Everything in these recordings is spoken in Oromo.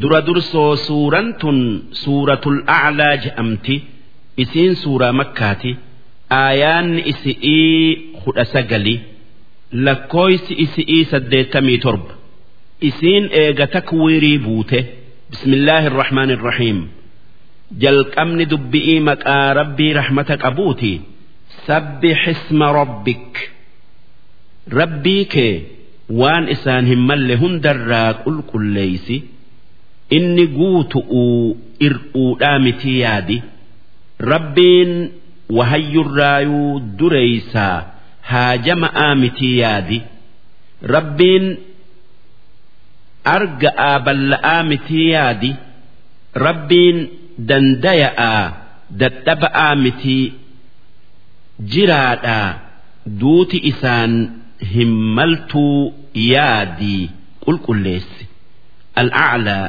dura dursoo suuraan tun suuratul a'laa je'amti. Isiin suuraa makkaati. Aayaanni isi'ii kudha sagali. Lakkooysi isi'ii saddeettamii torba. Isiin eega takwiirii buute. Bismillaahi irrahmaan irrahiim jalqabni dubbi'ii maqaa rabbii rahmata qabuuti. Sabbix isma rabbik. Rabbii kee waan isaan hin malle hundarraa qulqulleeysi inni guutu'uu ir'uudhaa miti yaadi. Rabbiin wahayyurraayuu dureeysaa haajama'aa miti yaadi. Rabbiin arga'aa balla'aa miti yaadi. Rabbiin dandaya'aa dadhaba'aa miti jiraadhaa duuti isaan hin maltuu yaadii qulqulleessi. Al'aclaa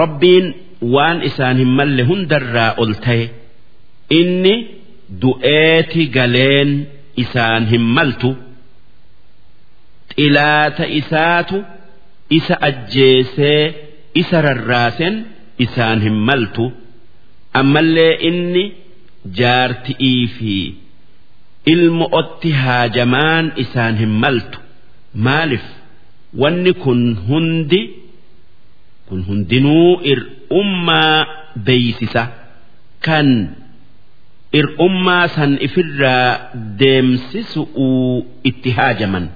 rabbiin waan isaan hin malle hundarraa ol ta'e inni du'eeti galeen isaan hin maltu xilaata isaatu isa ajjeesee isa rarraasen isaan hin maltu. Ammallee inni jaarti'ii fi ilmo otti haajamaan isaan hin maltu. Maaliif? Wanni kun hundi kun hundinuu ir'ummaa beeysisa kan ir'ummaa san ifirraa deemsisu'uu itti haajaman.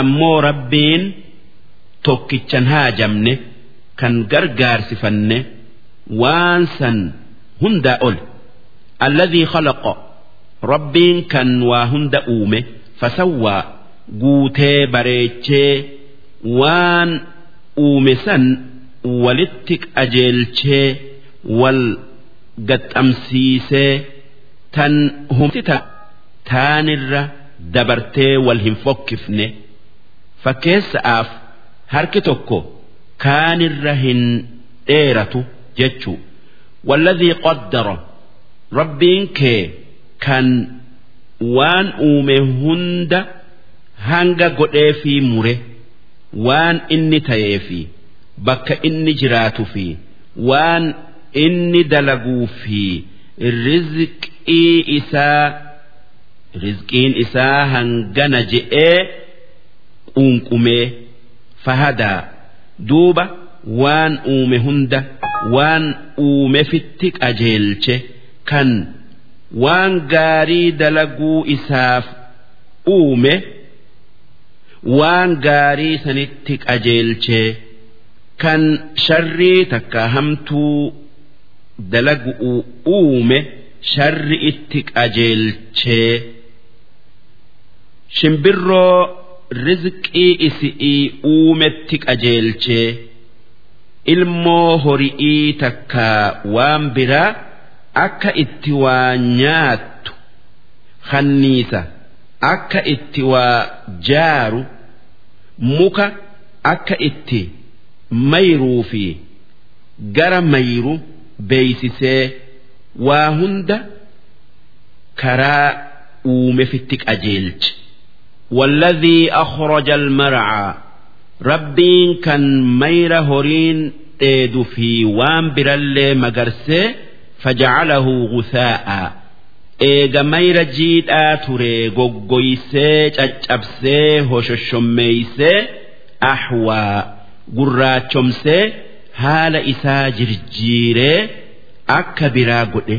Ammoo rabbiin tokkichan haajamne kan gargaarsifanne waan san hundaa ol. Alladhii khalaqa rabbiin kan waa hunda uume fasawwaa guutee bareechee waan uume san walitti qajeelchee wal gaxxamsiisee tan humtita taanirra dabartee wal hin fokkifne. Fakkeessa'aaf harki tokko kaanirra hin dheeratu jechuu. Walladhii qaddara rabbiin kee kan waan uume hunda hanga godhee fi mure waan inni ta'ee fi bakka inni jiraatu fi waan inni dalaguu fi rizqii isaa rizqiin isaa hangana je'ee quunqumee fahadaa duuba waan uume hunda waan uumefitti qajeelche kan waan gaarii dalaguu isaaf uume waan gaarii sanitti qajeelchee kan sharrii takka hamtuu dalagu uume sharri itti qajeelchee shimbirroo rizqii isi'ii uumetti qajeelchee ilmoo hori'ii takka waan biraa akka itti waa nyaattu. Kanniisa akka itti waa jaaru. Muka akka itti mayruu fi gara mayru beeysisee waa hunda karaa uumefitti qajeelche والذي أخرج المرعى ربين كان مير هورين ديد في وان برالي مقرسي فجعله غثاء eega mayra jiidhaa ture goggoysee caccabsee hoshoshommeeysee ahwaa gurraachomsee haala isaa jirjiiree akka biraa godhe.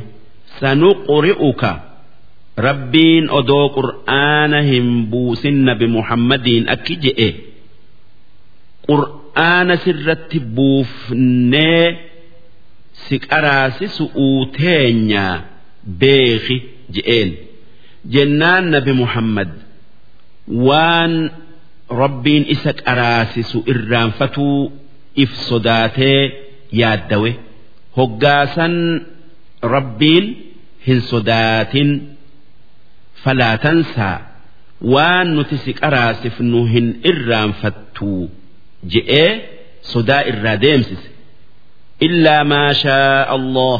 Sanuqri'uka rabbiin odoo qur'aana hin buusin nabi muhammadiin akki je'e. Qur'aana sirratti buufnee si qaraasisu'uu teenyaa beeki je'een. Jennaan nabi muhammad waan rabbiin isa qaraasisu irraanfatuu if sodaatee yaaddawe hoggaasan rabbiin hin sodaatin falaatansaa waan nuti si qaraasifnu hin irraanfattuu je'ee sodaa irraa deemsise. Illaa maa shaa allah.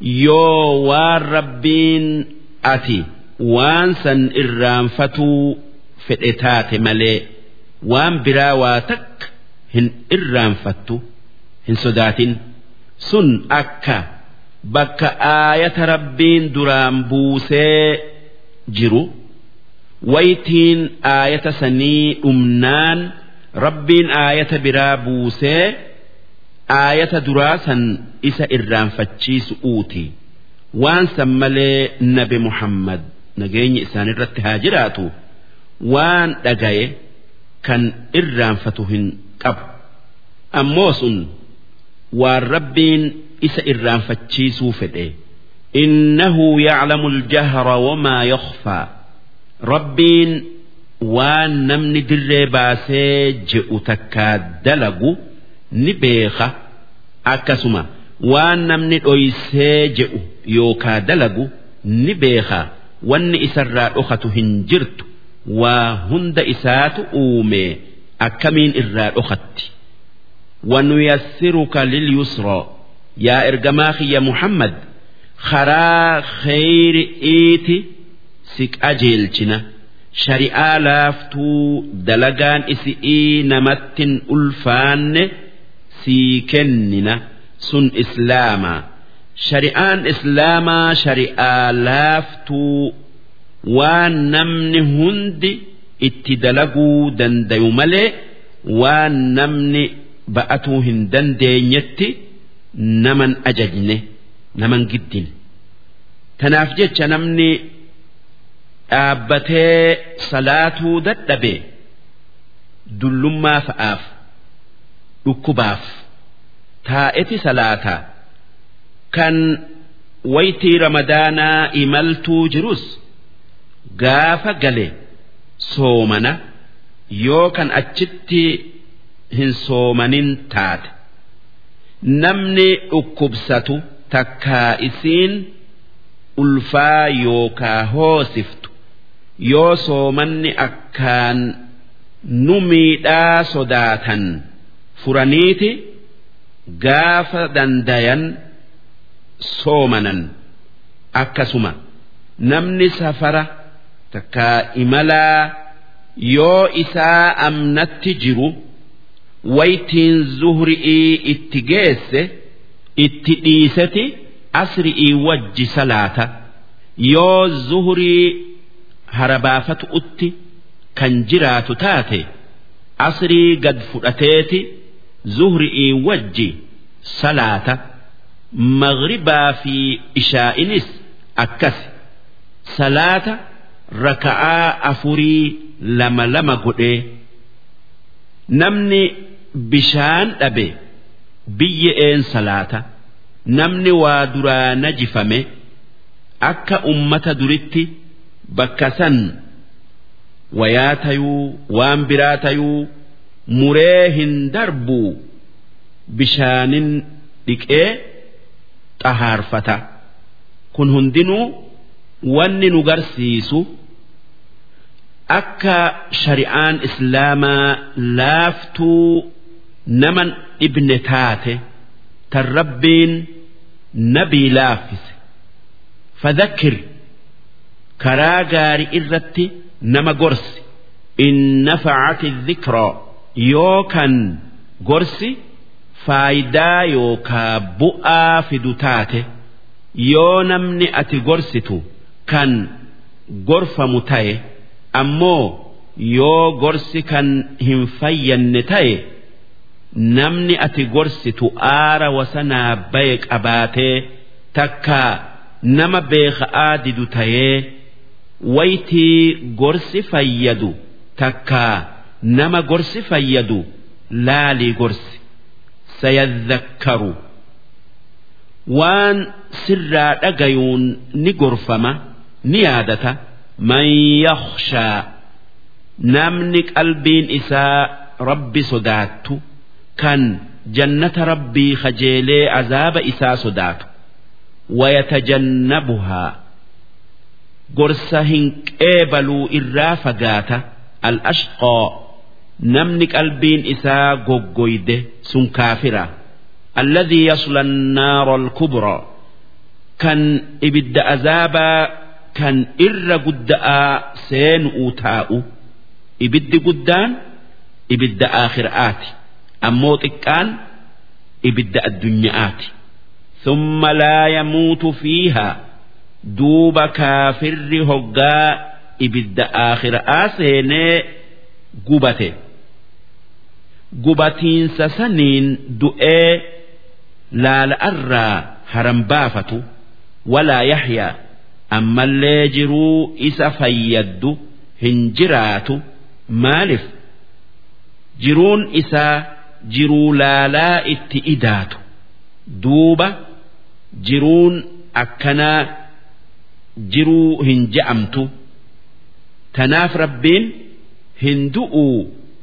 Yoo waan rabbiin ati waan san irraanfatuu fedhe taate malee waan biraa waa takka hin irraanfattu hin sodaatin. Sun akka bakka aayata rabbiin duraan buusee jiru waytiin aayata sanii dhumnaan rabbiin aayata biraa buusee aayata duraa san isa irraanfachiisu uuti. Waan san malee nabi muhammad nageenyi isaanirratti haa jiraatu waan dhagaye kan irraanfatu hin qabu. Ammoo sun waan rabbiin isa irraanfachiisuu fedhe. Innahu yaclamu aljahra wamaa yakhfaa rabbiin waan namni dirree baasee je'u takkaa dalagu ni beeka. Akkasuma waan namni dhoysee je'u yookaa dalagu ni beeka. Wanni isarraa dhokatu hin jirtu waa hunda isaatu uume akkamiin irraa dhokatti? Wanuyassiruka lilyusraa yaa ergamaa kiyya muhammad karaa kheyri'iiti si qajeelchina shari'aa laaftuu dalagaan isi'ii namattin ulfaanne sii kennina sun islaamaa shari'aan islaamaa shari'aa laaftuu waan namni hundi itti dalaguu dandayu malee waan namni ba'atuu hin dandeenyetti naman ajajne naman giddine. Tanaaf jecha namni dhaabbatee salaatuu dadhabe dullummaa fa'aaf dhukkubaaf taa'eti salaataa kan waytii ramadaanaa imaltuu jirus gaafa gale soomana yoo kan achitti hin soomanin taate. Namni dhukkubsatu takkaa isiin ulfaa yookaa hoosiftu yoo soomanni akkaan nu miidhaa sodaatan furaniiti gaafa dandayan soomanan akkasuma. Namni safara takkaa imalaa yoo isaa amnatti jiru waytiin zuhri'ii itti geesse itti dhiiseti asri'ii wajji salaata yoo zuhrii harabaafatu utti kan jiraatu taate asrii gad fudhateeti zuhri'ii wajji salaata maghribaa fi ishaa'inis akkas. Salaata raka'aa afurii lama lama godhee namni bishaan dhabe biyya'een salaata. Namni waa duraa najifame akka ummata duritti bakka san wayaa tayuu waan biraa tayuu muree hin darbuu bishaanin dhiqee xahaarfata. Kun hundinuu wanni nu garsiisu akka shari'aan islaamaa laaftuu naman dhibne taate tan rabbiin nabii laaffise fadhakkir karaa gaarii irratti nama gorsi. In nafacati dhikraa yoo kan gorsi faayidaa yookaa bu'aa fidu taate. Yoo namni ati gorsitu kan gorfamu ta'e ammoo yoo gorsi kan hin fayyanne ta'e namni ati gorsitu aara wasanaa baye qabaatee takkaa nama beeka'aa didu ta'ee waytii gorsi fayyadu takkaa nama gorsi fayyadu laalii gorsi. Sayadhakkaru. Waan sirraa dhagayuun ni gorfama ni yaadata man yakhshaa namni qalbiin isaa rabbi sodaattu kan jannata rabbii kajeelee azaaba isaa sodaatu wayatajannabuhaa gorsa hin qeebaluu irraa fagaata al-ashqaa namni qalbiin isaa goggoyde sun kaafira. Alladhii yasla annaara alkubraa kan ibidda azaabaa kan irra gudda'aa seenu'uu taa'u ibiddi guddaan ibidda aakhiraati. Ammoo xiqqaan ibidda addunyaati. Thumma laa yamuutu fiihaa duuba kaafirri hoggaa ibidda aakhira'aa seenee gubate. Gubatiinsa saniin du'ee laala'arraa haran baafatu. Walaa yaxyaa ammallee jiruu isa fayyaddu hin jiraatu. Maaliif? Jiruun isaa jiruu laalaa itti idaatu. Duuba jiruun akkanaa jiruu hin je'amtu. Tanaaf rabbiin hin du'uu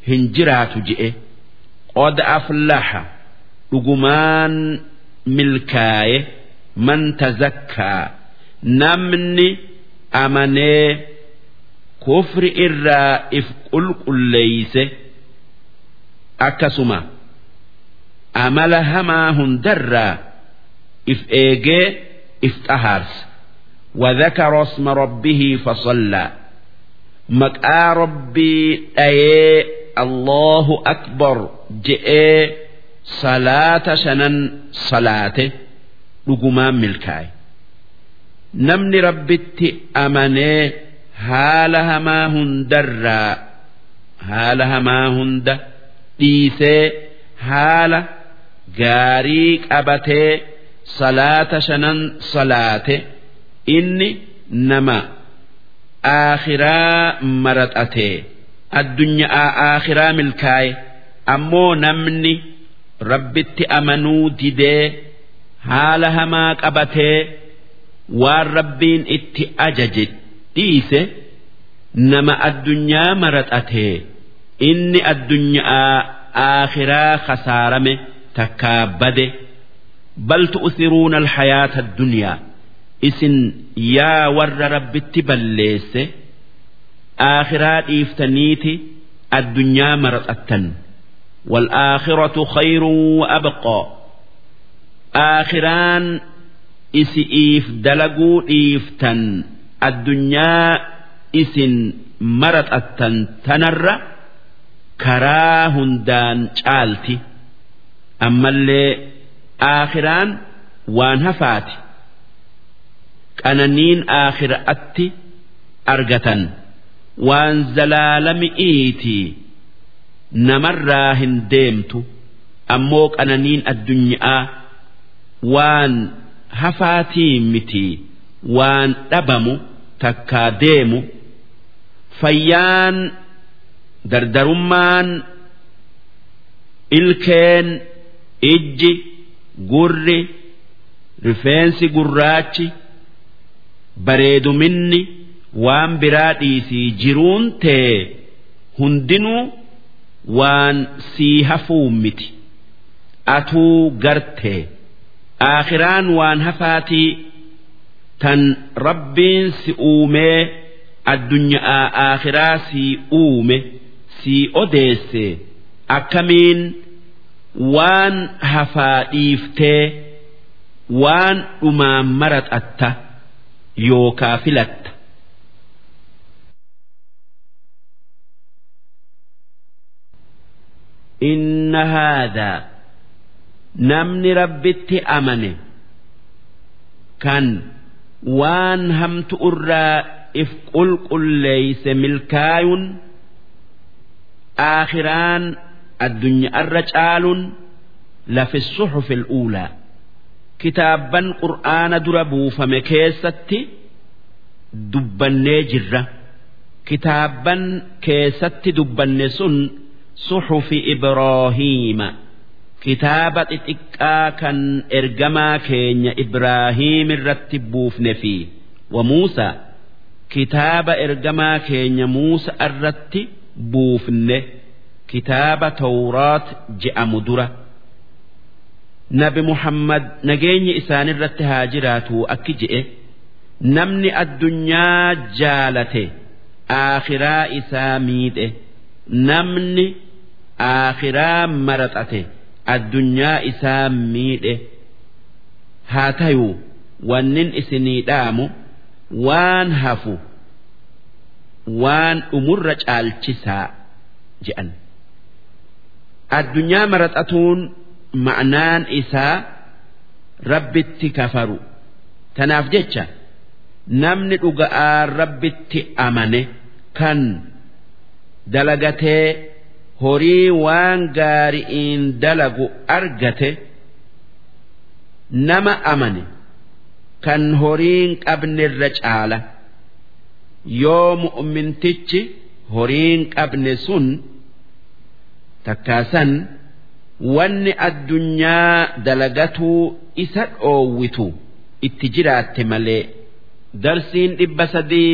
hin jiraatu je'e. Qod aflaxa dhugumaan milkaaye man tazakkaa namni amanee kufri irraa if qulqulleeyse akkasuma amala hamaa hundarraa if eegee if xahaarsa وذكر اسم ربه فصلى مقا ربي أي الله أكبر جئ صلاة شنن صلاته لقمان ملكاي namni rabbitti amanee haala hamaa hundarraa haala hamaa hunda dhiisee haala gaarii qabatee salaata shanan salaate inni nama aakhiraa maraxatee addunyaa aakhiraa milkaaye ammoo namni rabbitti amanuu didee haala hamaa qabatee waan rabbiin itti ajaje dhiise nama addunyaa maraxatee inni addunyaa aakhiraa khasaarame takkaa bade bal tu'thiruuna alhayaata addunyaa isin yaa warra rabbitti balleesse aakhiraa dhiiftaniiti addunyaa maraxattan والآخرة خير وأبقى آخران isi'iif dalaguu dhiiftan addunyaa isin maraxattan tanarra karaa hundaan caalti. Ammallee aakhiraan waan hafaati. Qananiin aakhiraatti argatan. Waan zalaalami'iiti namarraa hin deemtu. Ammoo qananiin addunyaa waan hafaatii miti waan dhabamu takkaa deemu fayyaan dardarummaan ilkeen ijji gurri rifeensi gurraachi bareeduminni waan biraa dhiisii jiruun tee hundinuu waan sii hafuu miti atuu gartee. aakhiraan waan hafaatii tan rabbiin si uumee addunyaa aakhiraa sii uume sii odeesse akkamiin waan hafaa dhiiftee waan dhumaan maraxatta yookaa filatta. إن هذا namni rabbitti amane kan waan hamtu irraa if qulqulleeyse milkaayun aakhiraan addunyaarra caalun lafi suxufi al'uulaa kitaabban qur'aana dura buufame keessatti dubbannee jirra. Kitaabban keessatti dubbanne sun suxufi ibraahiima kitaaba xixiqqaa kan ergamaa keenya Ibraahiim irratti buufne fi wa Muusaa kitaaba ergamaa keenya Muusa irratti buufne kitaaba Tawraat je'amu dura. Nabi Muhammad nageenyi isaanirratti haa jiraatu akki je'e namni addunyaa jaalate aakhiraa isaa miidhe namni aakhiraa maraxate. Addunyaa isaa miidhe haa tayuu wannin isinii dhaamu waan hafu waan dhumurra caalchisaa je'an. Addunyaa maraxatuun ma'naan isaa rabbitti kafaru tanaaf jecha namni dhuga'aan rabbitti amane kan dalagatee horii waan gaari'iin dalagu argate nama amane kan horiin qabnerra caala. Yoo mu'mintichi horiin qabne sun takkaasan wanni addunyaa dalagatuu isa dhoowwitu itti jiraatte malee darsiin dhibba sadii